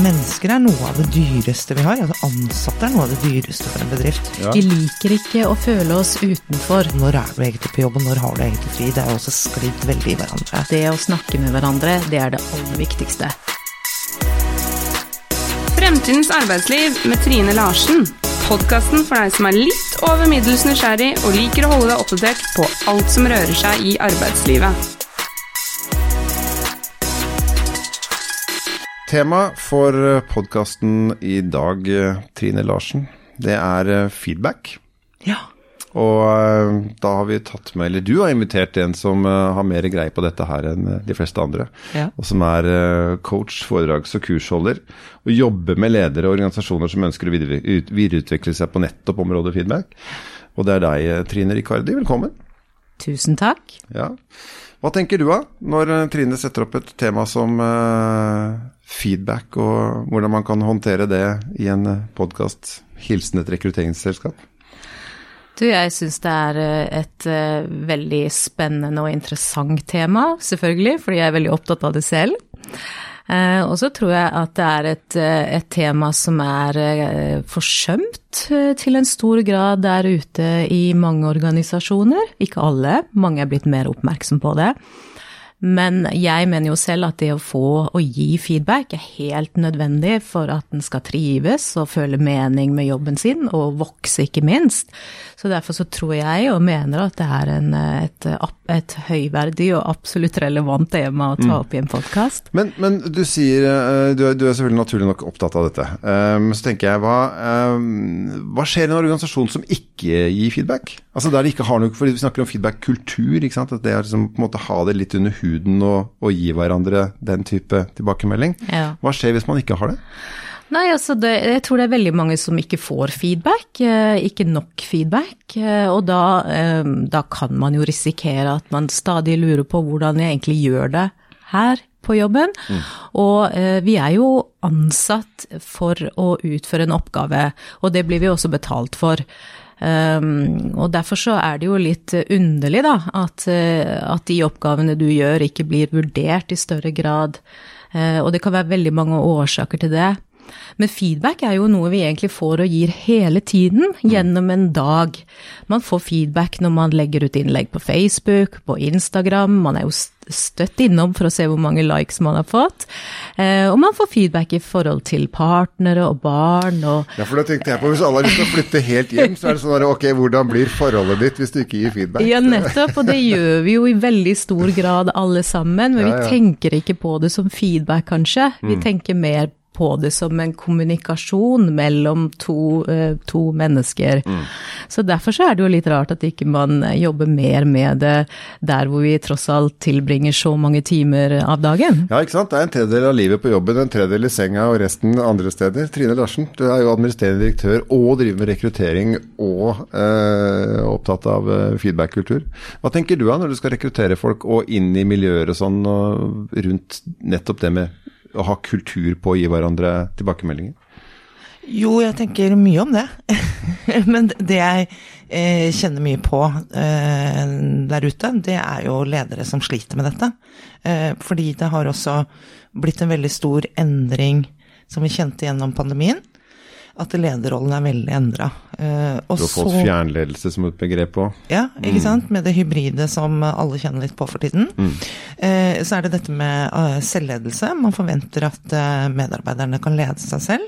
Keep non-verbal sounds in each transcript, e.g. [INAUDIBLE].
Mennesker er noe av det dyreste vi har. Altså Ansatte er noe av det dyreste for en bedrift. Ja. Vi liker ikke å føle oss utenfor. Når er du egentlig på jobb, og når har du egentlig fri? Det er også sklidd veldig i hverandre. Det å snakke med hverandre, det er det aller viktigste. Fremtidens arbeidsliv med Trine Larsen. Podkasten for deg som er litt over middels nysgjerrig og liker å holde deg oppdatert på alt som rører seg i arbeidslivet. Tema for podkasten i dag, eh, Trine Larsen, det er eh, feedback. Ja. Og eh, da har vi tatt med, eller du har invitert en som eh, har mer greie på dette her enn eh, de fleste andre. Ja. Og som er eh, coach, foredrags- og kursholder. Og jobber med ledere og organisasjoner som ønsker å videre- videreutvikle seg på nettopp området feedback. Og det er deg, eh, Trine Ricardi. Velkommen. Tusen takk. Ja. Hva tenker du da, når eh, Trine setter opp et tema som uh, feedback, og hvordan man kan håndtere det i en podkast? Hilsen et rekrutteringsselskap. Du, jeg syns det er eh, et uh, veldig spennende og interessant tema, selvfølgelig, fordi jeg er veldig opptatt av det selv. Eh, og så tror jeg at det er et, eh, et tema som er eh, forsømt til en stor grad der ute i mange organisasjoner. Ikke alle, mange er blitt mer oppmerksom på det. Men jeg mener jo selv at det å få og gi feedback er helt nødvendig for at den skal trives og føle mening med jobben sin, og vokse, ikke minst. Så derfor så tror jeg og mener at det er en, et, et høyverdig og absolutt relevant tema å ta opp i en podkast. Men, men du sier eh, du er, du er selvfølgelig naturlig nok opptatt av dette. Men så tenker jeg, hva, um, hva skjer i en organisasjon som ikke gir feedback? Altså der de ikke har noe, for Vi snakker om feedback-kultur. ikke sant? At det er liksom på en måte ha det litt under huden og, og gi hverandre den type tilbakemelding. Ja. Hva skjer hvis man ikke har det? Nei, altså det, jeg tror det er veldig mange som ikke får feedback, eh, ikke nok feedback. eh, Og da, eh, da kan man jo risikere at man stadig lurer på hvordan jeg egentlig gjør det her på jobben. Og eh, vi er jo ansatt for å utføre en oppgave, og det blir vi også betalt for. Um, og derfor så er det jo litt underlig, da, at, eh, at de oppgavene du gjør ikke blir vurdert i større grad. Uh, og det kan være veldig mange årsaker til det. Men feedback er jo noe vi egentlig får og gir hele tiden gjennom en dag. Man får feedback når man legger ut innlegg på Facebook, på Instagram, man er jo støtt innom for å se hvor mange likes man har fått. Eh, og man får feedback i forhold til partnere og barn og Ja, for da tenkte jeg på Hvis alle har lyst til å flytte helt hjem, så er det sånn at ok, hvordan blir forholdet ditt hvis du ikke gir feedback? Ja, nettopp, og det gjør vi jo i veldig stor grad alle sammen, men Ja, ja. vi tenker ikke på det som feedback, kanskje. Vi tenker mer på det som en kommunikasjon mellom to, eh, to mennesker. Så derfor så er det jo litt rart at ikke man jobber mer med det der hvor vi tross alt tilbringer så mange timer av dagen. Ja, ikke sant. Det er en tredjedel av livet på jobben, en tredjedel i senga og resten andre steder. Trine Larsen, du er jo administrerende direktør og driver med rekruttering og eh, opptatt av eh, feedback-kultur. Hva tenker du da når du skal rekruttere folk og inn i miljøer og sånn og rundt nettopp det med å ha kultur på å gi hverandre tilbakemeldinger? Jo, jeg tenker mye om det. [LAUGHS] Men det jeg eh, kjenner mye på eh, der ute, det er jo ledere som sliter med dette. Eh, fordi det har også blitt en veldig stor endring som vi kjente gjennom pandemien. At lederrollen er veldig endra. Eh, og Du har fått så- fjernledelse som et begrep òg. Ja, ikke sant? Med det hybride som alle kjenner litt på for tiden. Mm. så er det dette med eh, selvledelse. Man forventer at eh, medarbeiderne kan lede seg selv.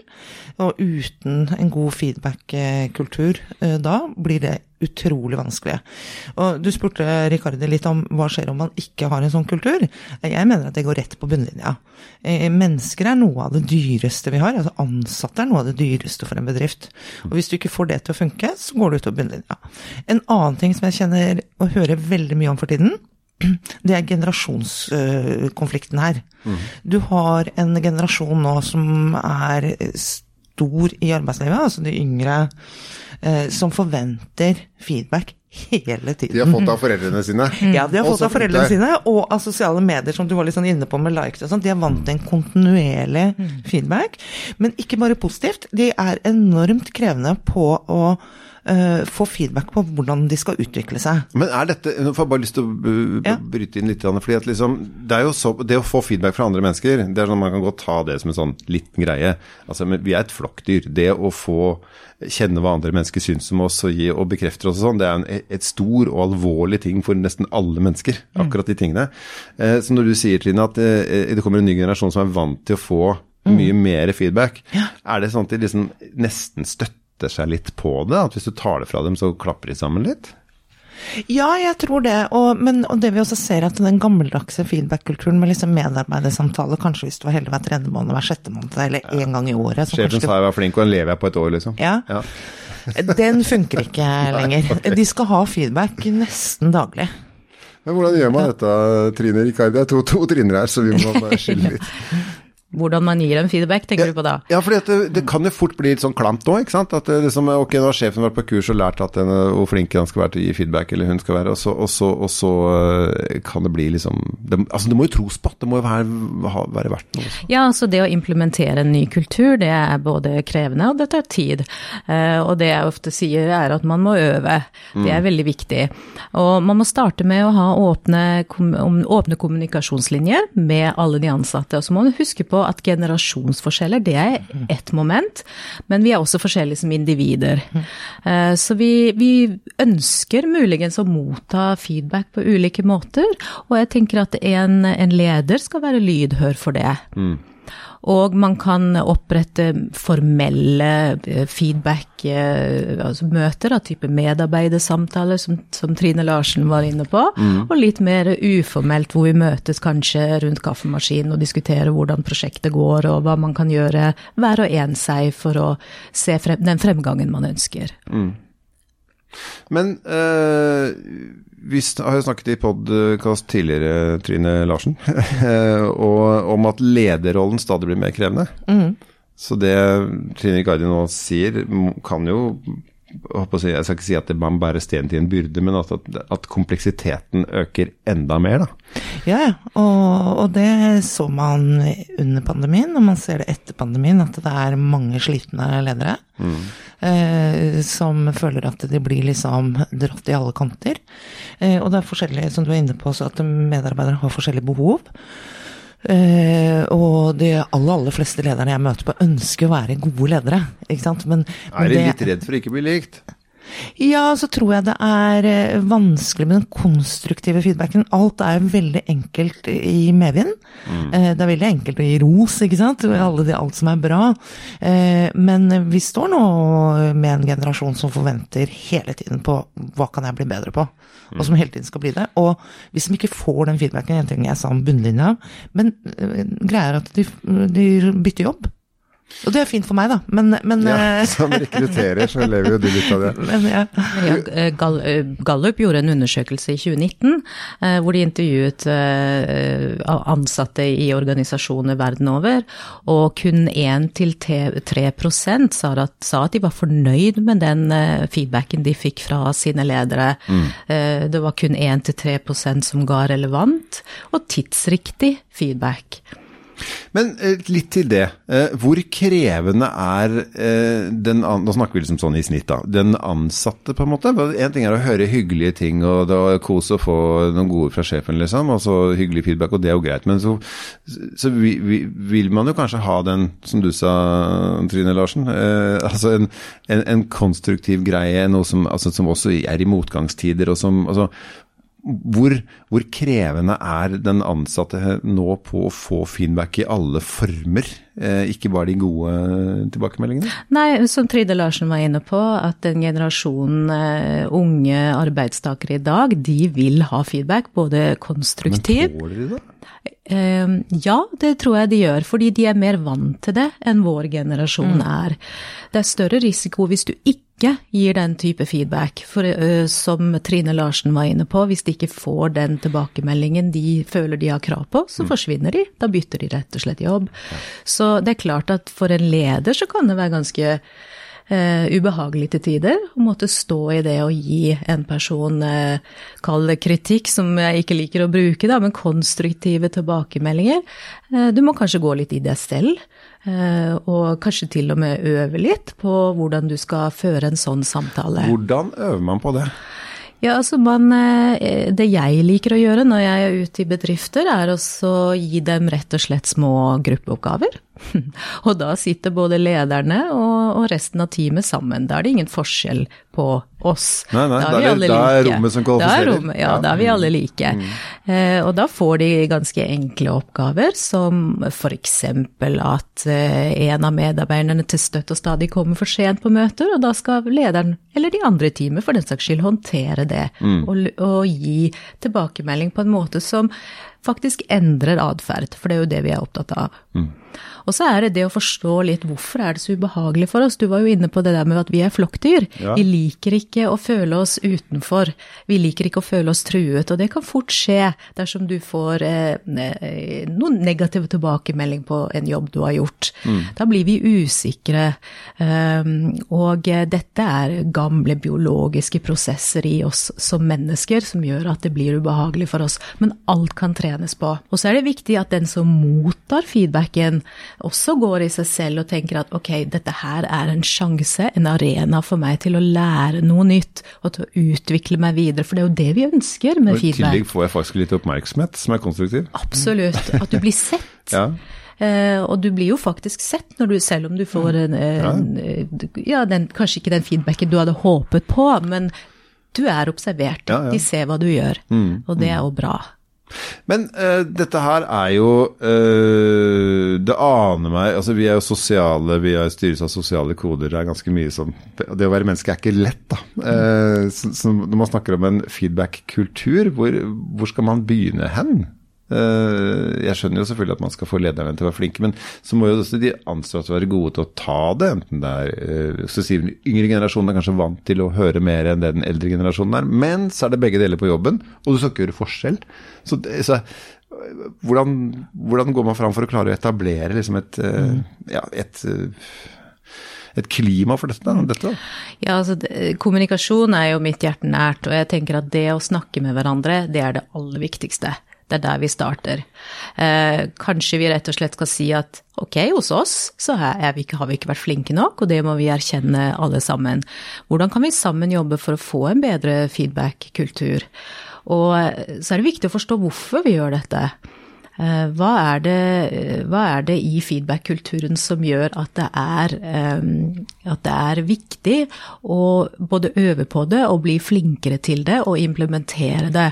Og uten en god feedback-kultur eh, da, blir det utrolig vanskelig. Og du spurte Rikardi litt om hva skjer om man ikke har en sånn kultur. Jeg mener at det går rett på bunnlinja. Eh, Mennesker er noe av det dyreste vi har. altså Ansatte er noe av det dyreste for en bedrift. Og hvis du ikke får det til å funke, så går du ut og bunnlinja. En annen ting som jeg kjenner og hører veldig mye om for tiden, [CLEARS THROAT] det er generasjonskonflikten her. Du har en generasjon nå som er stor i arbeidslivet, altså de yngre, som forventer feedback hele tiden. De har fått av foreldrene sine. [LAUGHS] Ja, de har fått av foreldrene sine, og av sosiale medier, som du var litt sånn inne på med likes og sånn. De er vant til en kontinuerlig feedback, men ikke bare positivt. De er enormt krevende på å uh, få feedback på hvordan de skal utvikle seg. Men er dette Nå får jeg bare lyst til å Ja. bryte inn litt, fordi at liksom, det, er jo så, det å få feedback fra andre mennesker, det er sånn man kan godt ta det som en sånn liten greie. Altså, men vi er et flokkdyr. Det å få kjenne hva andre mennesker syns om oss og, gi, og bekrefter oss og sånn, det er en, et stor og alvorlig ting for nesten alle mennesker, akkurat de tingene. Eh, så når du sier, Trine, at eh, det kommer en ny generasjon som er vant til å få mye mer feedback, er det sånn at de liksom nesten støtter seg litt på det? At hvis du tar det fra dem, så klapper de sammen litt? Ja, jeg tror det. Og, men, og det vi også ser, at den gammeldagse feedback-kulturen med liksom medarbeidersamtale, kanskje hvis du var heldig hver tredje måned, hver sjette måned, eller én gang i året så Sjefen kanskje- sa jeg var flink, og den lever jeg på et år, liksom. Ja. [LAUGHS] Den funker ikke [LAUGHS] lenger. De skal ha feedback nesten daglig. Men hvordan gjør man dette, Trine Rikard? Det er to, to Triner her, så vi må bare skille [LAUGHS] litt. Hvordan man gir dem feedback, tenker du på da? Ja, for det, det kan jo fort bli litt sånn klamt nå, ikke sant. At det liksom, ok, nå har sjefen vært på kurs og lært at den, hvor flink han skal være til å gi feedback, eller hun skal være, og så, og så, og så eh, kan det bli liksom det, Altså, det må jo tros på, det må jo være, være verdt noe. også. Ja, altså det å implementere en ny kultur, det er både krevende og det tar tid. Eh, Og det jeg ofte sier er at man må øve. Det er veldig viktig. Og man må starte med å ha åpne, åpne kommunikasjonslinjer med alle de ansatte. Og så må man huske på at generasjonsforskjeller, det er ett moment, men vi er også forskjellige som individer. Eh, Så vi, vi ønsker muligens å motta feedback på ulike måter, og jeg tenker at en, en leder skal være lydhør for det. Og man kan opprette formelle eh, feedback, eh, altså av type medarbeidersamtaler, som, som Trine Larsen var inne på, og litt mer uformelt hvor vi møtes kanskje rundt kaffemaskinen og diskuterer hvordan prosjektet går, og hva man kan gjøre hver og en seg for å se frem, den fremgangen man ønsker. Men eh, vi har jo snakket i podkast tidligere, Trine Larsen, [LAUGHS] og om at lederrollen stadig blir mer krevende. Så det Trine Gardi nå sier, kan jo si- jeg skal ikke si at man bærer sten til en byrde, men at, at, at kompleksiteten øker enda mer, da. Ja. Og, og det så man under pandemien, og man ser det etter pandemien, at det er mange slitne ledere. Eh, som føler at de blir liksom dratt i alle kanter. Eh, og det er forskjellig, som du var inne på, så at medarbeidere har forskjellige behov. Eh, og de aller, aller fleste lederne jeg møter på, ønsker å være gode ledere. Ikke sant? Men, Er de det- litt redd for å ikke bli likt? Ja, så tror jeg det er eh, vanskelig med den konstruktive feedbacken. Alt er veldig enkelt i medvind. Mm. Det er veldig enkelt å gi ros, ikke sant. Alle de, alt som er bra. Eh, Men vi står nå med en generasjon som forventer hele tiden på hva kan jeg bli bedre på. Og som hele tiden skal bli det. Og hvis de ikke får den feedbacken, en ting jeg sa om bunnlinja, men greier er at de, de bytter jobb. Og det er fint for meg, da. Men, men Ja, eh, [LAUGHS] som rekrutterer, så lever jo du litt av det. [LAUGHS] men ja. Ja, eh, Gall- Gallup gjorde en undersøkelse i 2019 eh, hvor de intervjuet eh, ansatte i organisasjoner verden over, og kun 1-3% sa, at- sa at de var fornøyd med den feedbacken de fikk fra sine ledere. Mm. Det var kun 1-3% som ga relevant og tidsriktig feedback. Men eh, litt til det. Eh, hvor krevende er eh, den Nå snakker vi liksom sånn i snitt, da. Den ansatte, på en måte. En ting er å høre hyggelige ting, og det var kos å få noen gode fra sjefen, liksom. Og så hyggelig feedback, og det er jo greit. Men så, så vi, vi, vil man jo kanskje ha den, som du sa, Trine Larsen. Eh, altså en, en, en konstruktiv greie, noe som, altså, som også er i motgangstider, og som altså, hvor, hvor krevende er den ansatte nå på å få feedback i alle former, eh, ikke bare de gode tilbakemeldingene? Nei, som Tride Larsen var inne på, at den generasjonen eh, unge arbeidstakere i dag, de vil ha feedback, både Men tåler de det? Eh, ja, det tror jeg de gjør, fordi de er mer vant til det enn vår generasjon er. Det er større risiko hvis du ikke gir den type feedback, for, som Trine Larsen var inne på. Hvis de ikke får den tilbakemeldingen de føler de har krav på, så forsvinner de. Da bytter de rett og slett jobb. Så det er klart at for en leder så kan det være ganske eh, ubehagelig til tider å måtte stå i det og gi en person, eh, kall det kritikk, som jeg ikke liker å bruke, da, men konstruktive tilbakemeldinger. Eh, du må kanskje gå litt i deg selv, og kanskje til og med øve litt på hvordan du skal føre en sånn samtale. Hvordan øver man på det? Ja, altså man, Det jeg liker å gjøre når jeg er ute i bedrifter, er også å gi dem rett og slett små gruppeoppgaver. [LAUGHS] Og da sitter både lederne og, og resten av teamet sammen. Da er det ingen forskjell på oss. Nei, nei, da da vi er det- alle da er rommet som Da er kvalifiserer. rommet, ja, Ja. Mm. da er vi alle like. Eh, og da får de ganske enkle oppgaver, som f.eks. at eh, en av medarbeiderne til støtt og stadig kommer for sent på møter, og da skal lederen, eller de andre i teamet for den saks skyld, håndtere det. Mm. Og, og gi tilbakemelding på en måte som faktisk endrer atferd, for det er jo det vi er opptatt av. Og så er det det å forstå litt hvorfor er det så ubehagelig for oss. Du var jo inne på det der med at vi er flokkdyr. Ja. Vi liker ikke å føle oss utenfor. Vi liker ikke å føle oss truet, og det kan fort skje dersom du får eh, eh, noen negative tilbakemelding på en jobb du har gjort. Da blir vi usikre, um, og eh, dette er gamle biologiske prosesser i oss som mennesker som gjør at det blir ubehagelig for oss, men alt kan trenes på. Og så er det viktig at den som mottar feedbacken, også går i seg selv og tenker at ok, dette her er en sjanse, en arena for meg til å lære noe nytt og til å utvikle meg videre, for det er jo det vi ønsker med feedback. Og I feedback. tillegg får jeg faktisk litt oppmerksomhet, som er konstruktiv. Absolutt. At du blir sett. [LAUGHS] Ja. Uh, og du blir jo faktisk sett du, selv om du får en, uh, ja, den, kanskje ikke den feedbacken du hadde håpet på, men du er observert. Ja, ja. De ser hva du gjør, og det er jo bra. Men uh, dette her er jo uh, Det aner meg altså Vi er jo sosiale, vi er styres av sosiale koder. Det er ganske mye som Det å være menneske er ikke lett, da. Uh, så, så når man snakker om en feedback-kultur, hvor, hvor skal man begynne hen? Eh, jeg skjønner jo selvfølgelig at man skal få lederne til å være flinke, men så må jo også de ansatte være gode til å ta det. Enten det er eh, så sier Den yngre generasjonen er kanskje vant til å høre mer enn det den eldre generasjonen er, men så er det begge deler på jobben, og du skal ikke gjøre forskjell. Så, så øh, hvordan, hvordan går man fram for å klare å etablere liksom et, mm. ja, et, eh, et klima for dette? Dette? Ja, altså, kommunikasjon er jo mitt hjerte nært, og jeg tenker at det å snakke med hverandre, det er det aller viktigste. Det er der vi starter. Eh, kanskje vi rett og slett skal si at ok, hos oss så vi ikke, har vi ikke vært flinke nok, og det må vi erkjenne alle sammen. Hvordan kan vi sammen jobbe for å få en bedre feedback-kultur? Og eh, så er det viktig å forstå hvorfor vi gjør dette. Eh, Hva er det, hva er det i feedback-kulturen som gjør at det, er, eh, at det er viktig å både øve på det og bli flinkere til det og implementere det?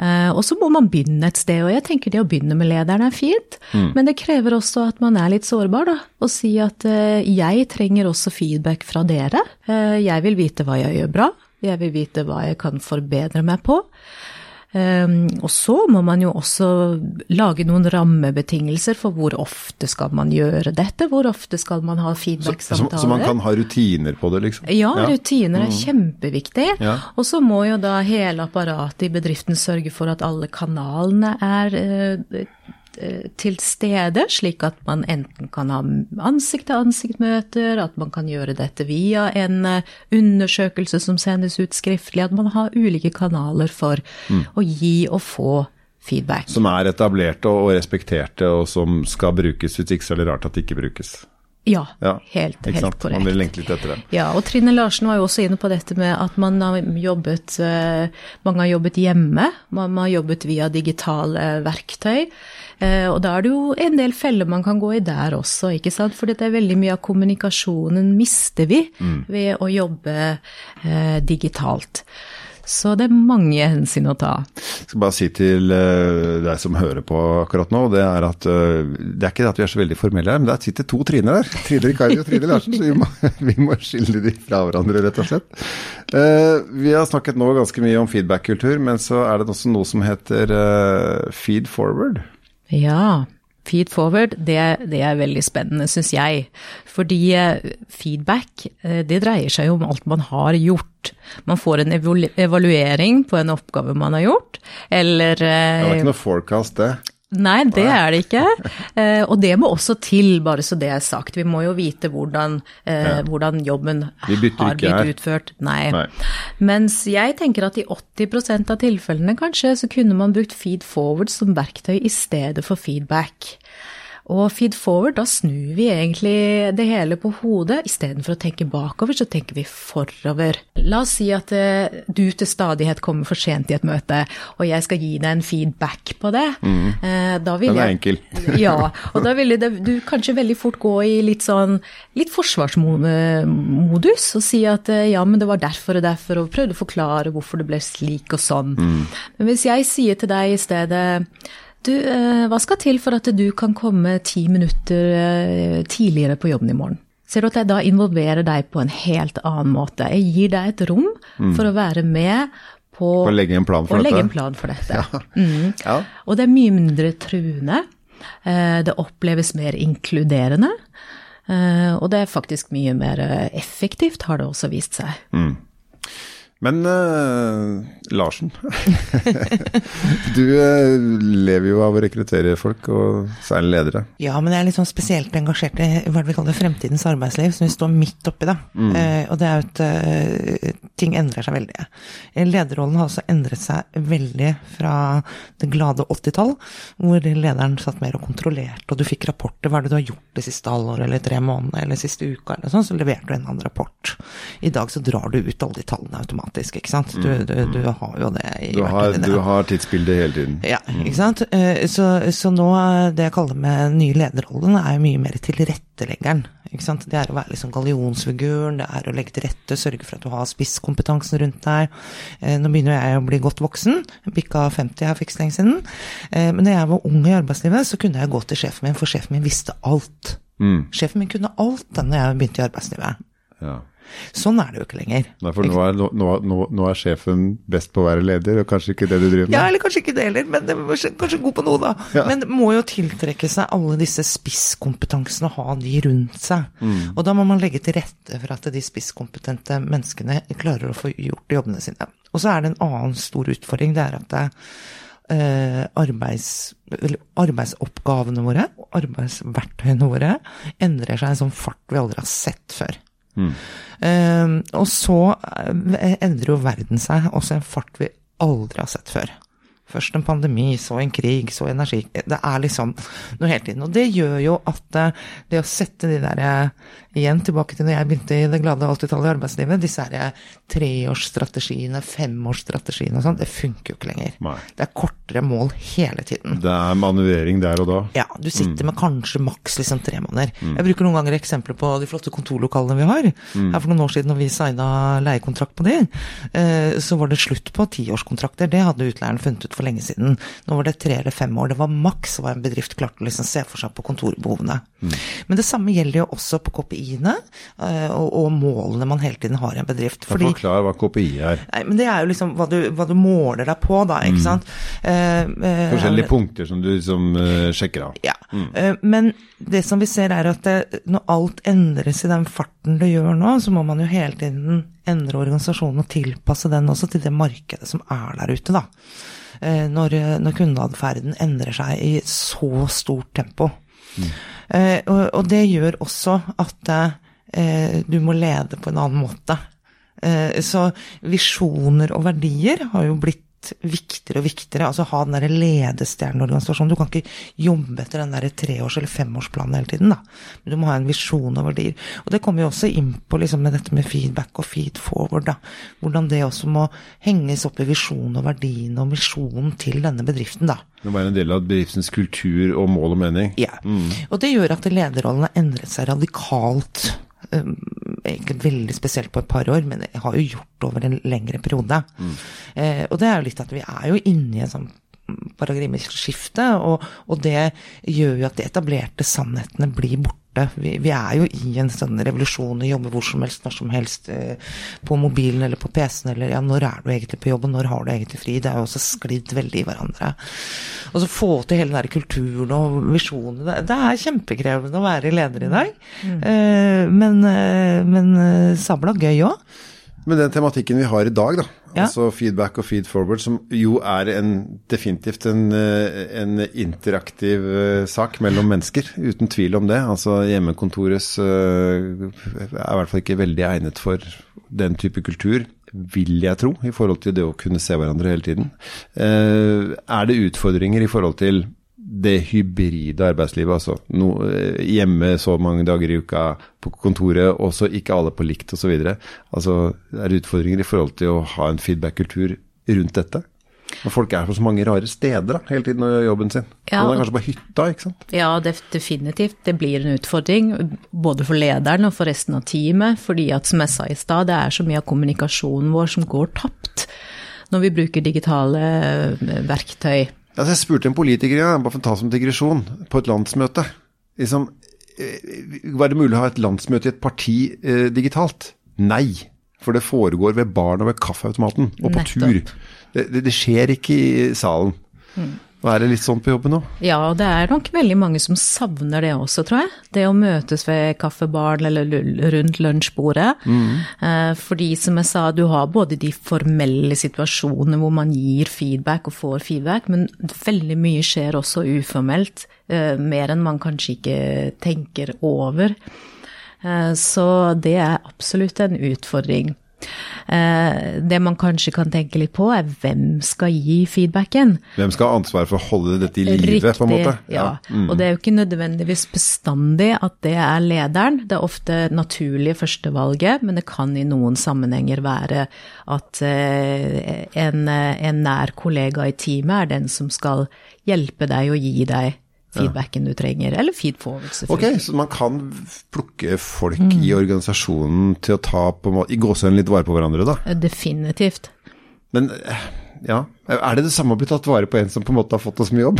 Eh, Og så må man begynne et sted, og jeg tenker det å begynne med lederen er fint, men det krever også at man er litt sårbar, da, og si at eh, jeg trenger også feedback fra dere. Eh, Jeg vil vite hva jeg gjør bra, jeg vil vite hva jeg kan forbedre meg på. Um, og så må man jo også lage noen rammebetingelser for hvor ofte skal man gjøre dette, hvor ofte skal man ha Så, så, feedback-samtaler. så man kan ha rutiner på det, liksom? Ja, rutiner er kjempeviktig. Ja. Og så må jo da hele apparatet i bedriften sørge for at alle kanalene er eh, til stede, slik at man enten kan ha ansikt-til-ansikt-møter, at man kan gjøre dette via en eh, undersøkelse som sendes ut skriftlig, at man har ulike kanaler for å gi og få feedback. Som er etablerte og respekterte, og som skal brukes. Hvis ikke så er det rart at det ikke brukes. Ja, Ja, helt, helt sant? korrekt. Man vil lengte litt etter det. Ja, og Trine Larsen var jo også inne på dette med at man har jobbet eh, Mange har jobbet hjemme, man har jobbet via digitale verktøy. eh, Og da er det jo en del feller man kan gå i der også, ikke sant. For det er veldig mye av kommunikasjonen mister vi ved å jobbe eh, digitalt. Så det er mange hensyn å ta. Jeg skal bare si til eh, deg som hører på akkurat nå, det er at eh, det er ikke at vi er så veldig formelle her, men det sitter to Triner her. Trine [LAUGHS] Rikardi og Trine Larsen, så vi må, [LAUGHS] vi må skille de fra hverandre, rett og slett. Eh, vi har snakket nå ganske mye om feedback-kultur, men så er det også noe som heter feed forward. Ja, feed forward, det, det er veldig spennende, syns jeg. Fordi eh, feedback, eh, det dreier seg jo om alt man har gjort. Man får en evaluering på en oppgave man har gjort, eller Det er ikke noe forecast, det. Nei, det er det ikke. [LAUGHS] Eh, og det må også til, bare så det er sagt. Vi må jo vite hvordan, eh, hvordan jobben har blitt utført. Nei. Nei. Mens jeg tenker at i 80% av tilfellene kanskje, så kunne man brukt feed forward som verktøy i stedet for feedback. Og feed forward, da snur vi egentlig det hele på hodet. Istedenfor å tenke bakover, så tenker vi forover. La oss si at eh, du til stadighet kommer for sent i et møte, og jeg skal gi deg en feedback på det. Mm. da vil Den er jeg- enkel. [LAUGHS] ja, og da ville du kanskje veldig fort gå i litt sånn litt forsvarsmodus og si at eh, ja, men det var derfor og derfor, og prøvde å forklare hvorfor det ble slik og sånn. Men hvis jeg sier til deg i stedet du, eh, hva skal til for at du kan komme ti minutter eh, tidligere på jobben i morgen? Ser du at jeg da involverer deg på en helt annen måte? Jeg gir deg et rom for å være med på Å legge en plan for legge dette. en plan for dette. Mm. [LAUGHS] Ja. Og det er mye mindre truende. Eh, Det oppleves mer inkluderende. Og det er faktisk mye mer effektivt, har det også vist seg. Men uh, Larsen, [LAUGHS] du uh, lever jo av å rekruttere folk, og særlig ledere. Ja, men jeg er litt sånn spesielt engasjert i hva vi kaller fremtidens arbeidsliv, som vi står midt oppi da. Mm. Uh, og det er jo at ting endrer seg veldig. Lederrollen har også endret seg veldig fra det glade 80-tall, hvor lederen satt mer og kontrollerte, og du fikk rapporter. Hva er det du har gjort det siste halvåret, eller tre måneder, eller siste uka, eller sånn, så leverte du en annen rapport. I dag så drar du ut alle de tallene automatisk, ikke sant. Du, du, du har jo det i Du har, du har tidsbildet hele tiden. Ja, ikke sant. Eh, Så, så nå, eh, det jeg kaller med den nye lederrollen, er jo mye mer tilretteleggeren. Ikke sant? Det er å være liksom gallionsfiguren, det er å legge til rette, sørge for at du har spisskompetansen rundt deg. Eh, Nå begynner jeg å bli godt voksen, bikka 50 her for ikke så lenge siden. Men da jeg var ung i arbeidslivet, så kunne jeg gå til sjefen min, for sjefen min visste alt. Mm. Sjefen min kunne alt da jeg begynte i arbeidslivet. Ja. Sånn er det jo ikke lenger. Nei, for nå er, nå, nå, nå er sjefen best på å være leder, og kanskje ikke det du driver med? Ja, eller kanskje ikke det heller, men det kanskje, god på noe, da. Ja. Men må jo tiltrekke seg alle disse spisskompetansene og ha de rundt seg. Mm. Og da må man legge til rette for at de spisskompetente menneskene klarer å få gjort jobbene sine. Og så er det en annen stor utfordring, det er at det, eh, arbeids, arbeidsoppgavene våre, arbeidsverktøyene våre, endrer seg i en sånn fart vi aldri har sett før. Eh, og så eh, endrer jo verden seg også i en fart vi aldri har sett før. Først en pandemi, så en krig, så energi. Det er liksom noe hele tiden. Og det gjør jo at eh, det å sette de der eh, Igjen tilbake til når jeg begynte i det glade 80-tallet i arbeidslivet. Disse her eh, treårsstrategiene, femårsstrategiene og sånn, det funker jo ikke lenger. Nei. Det er kortere mål hele tiden. Det er manøvrering der og da. Ja, du sitter med kanskje maks liksom tre måneder. Jeg bruker noen ganger eksempler på de flotte kontorlokalene vi har. Her for noen år siden når vi signa leiekontrakt på de, eh, så var det slutt på tiårskontrakter. Det hadde utleieren funnet ut for lenge siden. Nå var det tre eller fem år. Det var maks hva en bedrift klarte å liksom se for seg på kontorbehovene. Men det samme gjelder jo også på KPI-ene eh, og, og målene man hele tiden har i en bedrift. Fordi... Forklar hva KPI er. Nei, men det er jo liksom hva du, hva du måler deg på, da, ikke sant. Eh, eh, Forskjellige punkter som du liksom eh, sjekker av. ja. Eh, Men det som vi ser er at det, når alt endres i den farten det gjør nå, så må man jo hele tiden endre organisasjonen og tilpasse den også til det markedet som er der ute, da. Når, når kundeatferden endrer seg i så stort tempo. Eh, Og, og det gjør også at eh, du må lede på en annen måte. Eh, Så visjoner og verdier har jo blitt viktigere og viktigere. Altså ha den der ledestjerneorganisasjonen. Du kan ikke jobbe etter den der treårs- eller femårsplanen hele tiden, da. Men du må ha en visjon og verdier. Og det kommer jo også inn på liksom med dette med feedback og feed forward, da. Hvordan det også må henges opp i visjonen og verdiene og misjonen til denne bedriften, da. Det må være en del av bedriftens kultur og mål og mening. Ja. Og det gjør at lederrollen har endret seg radikalt. Egentlig veldig spesielt på et par år, men det har jo gjort over en lengre periode. Eh, og det er jo litt at vi er jo inne i en sånn paradigmeskifte, og, og det gjør jo at de etablerte sannhetene blir borte. Vi, vi er jo i en sånn revolusjon, jobber hvor som helst, når som helst, eh, på mobilen eller på PC-en, eller ja, når er du egentlig på jobb, og når har du egentlig fri? Det er jo også sklidd veldig i hverandre. Og så få til hele den der kulturen og visjonen. Det, det er kjempekrevende å være leder i dag. Mm. men, eh, men eh, sabla gøy òg. Men den tematikken vi har i dag, da, Ja. altså feedback og feed forward, som jo er en, definitivt en, eh, en interaktiv eh, sak mellom mennesker, uten tvil om det. Altså hjemmekontorets eh, er i hvert fall ikke veldig egnet for den type kultur, vil jeg tro, i forhold til det å kunne se hverandre hele tiden. Er det utfordringer i forhold til det hybride arbeidslivet, altså no, eh, hjemme så mange dager i uka, på kontoret, og så ikke alle på likt osv. Altså, er det utfordringer i forhold til å ha en feedback-kultur rundt dette? Og folk er på så mange rare steder da, hele tiden og gjør jobben sin. Ja. Man er kanskje på hytta, ikke sant. Ja, definitivt. Det blir en utfordring, både for lederen og for resten av teamet. Fordi at, som jeg sa i stad, det er så mye av kommunikasjonen vår som går tapt når vi bruker digitale eh, verktøy. Altså, jeg spurte en politiker ja, bare for å ta som digresjon, på et landsmøte. Liksom, eh, var det mulig å ha et landsmøte i et parti eh, digitalt? Nei. For det foregår ved baren og ved kaffeautomaten, og på Nettopp. tur. Det, det, det skjer ikke i salen. Og er det litt sånn på jobben nå? Ja, det er nok veldig mange som savner det også, tror jeg. Det å møtes ved kaffebaren eller rundt lunsjbordet. Mm. Fordi som jeg sa, du har både de formelle situasjonene hvor man gir feedback og får feedback, men veldig mye skjer også uformelt. eh, Mer enn man kanskje ikke tenker over. Eh, Så det er absolutt en utfordring. Eh, Det man kanskje kan tenke litt på, er hvem skal gi feedbacken? Hvem skal ha ansvar for å holde dette i live, på en måte? ja. Og det er jo ikke nødvendigvis bestandig at det er lederen. Det er ofte naturlige førstevalget, men det kan i noen sammenhenger være at eh, en, en nær kollega i teamet er den som skal hjelpe deg og gi deg feedbacken du trenger, eller feed forward, Ok, så man kan plukke folk i organisasjonen til å ta på en måte, i gåsehøyden litt vare på hverandre, da. Definitivt. Men eh, ja, er det det samme å bli tatt vare på en som på en måte har fått oss mye jobb?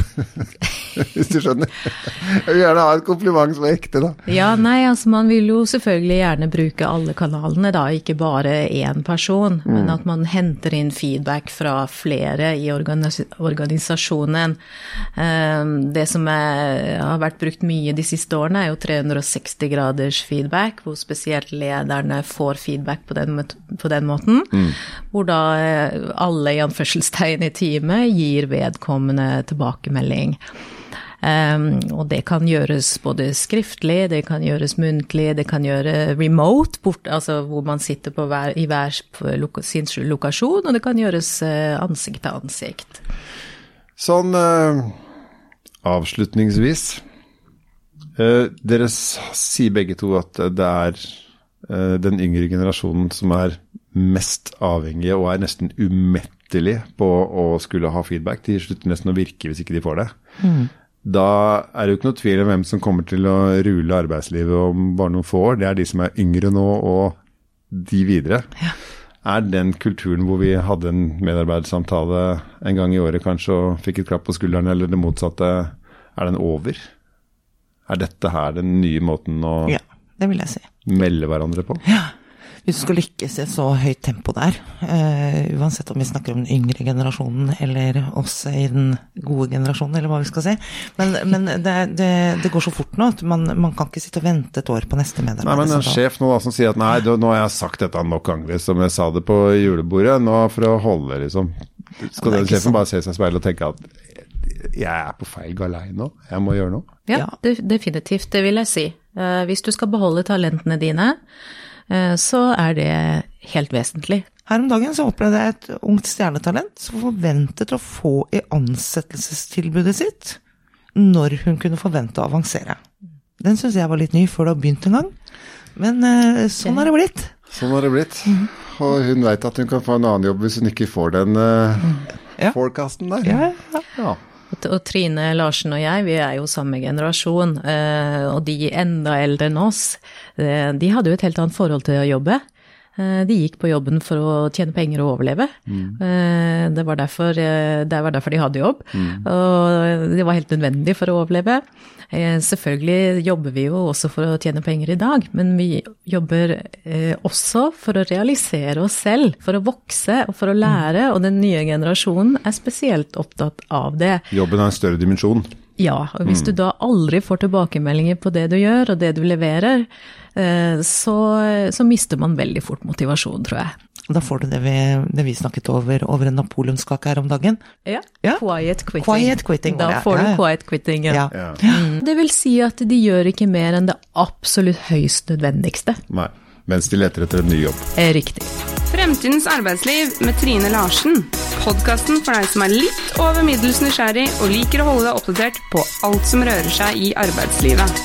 [LAUGHS] Hvis du skjønner. Jeg vil gjerne ha et kompliment som er ekte, da. Ja, nei, altså man vil jo selvfølgelig gjerne bruke alle kanalene, da, ikke bare én person. Men at man henter inn feedback fra flere i organis organisasjonen. Eh, Det som er, har vært brukt mye de siste årene, er jo 360 graders feedback, hvor spesielt lederne får feedback på den, på den måten. Hvor da eh, alle i anførselstegn i teamet gir vedkommende tilbakemelding. Um, og det kan gjøres både skriftlig, det kan gjøres muntlig, det kan gjøre remote, bort, altså hvor man sitter hver, i hver sin lokasjon, og det kan gjøres eh, ansikt til ansikt. Sånn uh, avslutningsvis. Uh, dere sier begge to at det er uh, den yngre generasjonen som er mest avhengige og er nesten umettelig på å skulle ha feedback. De slutter nesten å virke hvis ikke de får det. Da er det jo ikke noe tvil om hvem som kommer til å rule arbeidslivet om bare noen få år. Det er de som er yngre nå, og de videre. Er den kulturen hvor vi hadde en medarbeidersamtale en gang i året kanskje og fikk et klapp på skulderen, eller det motsatte, er den over? Er dette her den nye måten å Ja, melde hverandre på? Hvis du skal lykkes i et så høyt tempo der, uh, uansett om vi snakker om den yngre generasjonen eller oss i den gode generasjonen, eller hva vi skal si, men, men det, det, det går så fort nå at man, man kan ikke sitte og vente et år på neste Nei, medarbeider. men En sjef nå da, som sier at nei, du, nå har jeg sagt dette nok ganger, som jeg sa det på julebordet, nå for å holde, liksom. Skal det den sjefen sånn. bare se seg i speilet og tenke at jeg er på feil galei nå, jeg må gjøre noe? Ja, Ja. de- definitivt, det vil jeg si. Eh, hvis du skal beholde talentene dine, så er det helt vesentlig. Her om dagen så opplevde jeg et ungt stjernetalent som forventet å få i ansettelsestilbudet sitt når hun kunne forvente å avansere. Den syns jeg var litt ny før det har begynt en gang, men eh, sånn har det blitt. Sånn har det blitt. Og hun veit at hun kan få en annen jobb hvis hun ikke får den uh, Ja. forecasten der. Ja, ja. Ja. Og Trine Larsen og jeg, vi er jo samme generasjon, eh, og de enda eldre enn oss, eh, de hadde jo et helt annet forhold til å jobbe. Eh, De gikk på jobben for å tjene penger og overleve. Mm. Det var derfor, det var derfor de hadde jobb, og det var helt nødvendig for å overleve. Eh, Selvfølgelig jobber vi jo også for å tjene penger i dag, men vi jobber eh, også for å realisere oss selv, for å vokse og for å lære, og den nye generasjonen er spesielt opptatt av det. Jobben har en større dimensjon. Ja, og hvis du da aldri får tilbakemeldinger på det du gjør og det du leverer, eh, så, så mister man veldig fort motivasjon, tror jeg. Da får du det vi, det vi snakket over over en napoleonskake her om dagen. Ja. Ja. Quiet quitting. Quiet quitting, Da får du ja. quiet quitting. Ja. Ja. Ja. Det vil si at de gjør ikke mer enn det absolutt høyst nødvendigste. Nei. Mens de leter etter en ny jobb. Er riktig. Fremtidens arbeidsliv med Trine Larsen. Podkasten for deg som er litt over middels nysgjerrig og liker å holde deg oppdatert på alt som rører seg i arbeidslivet.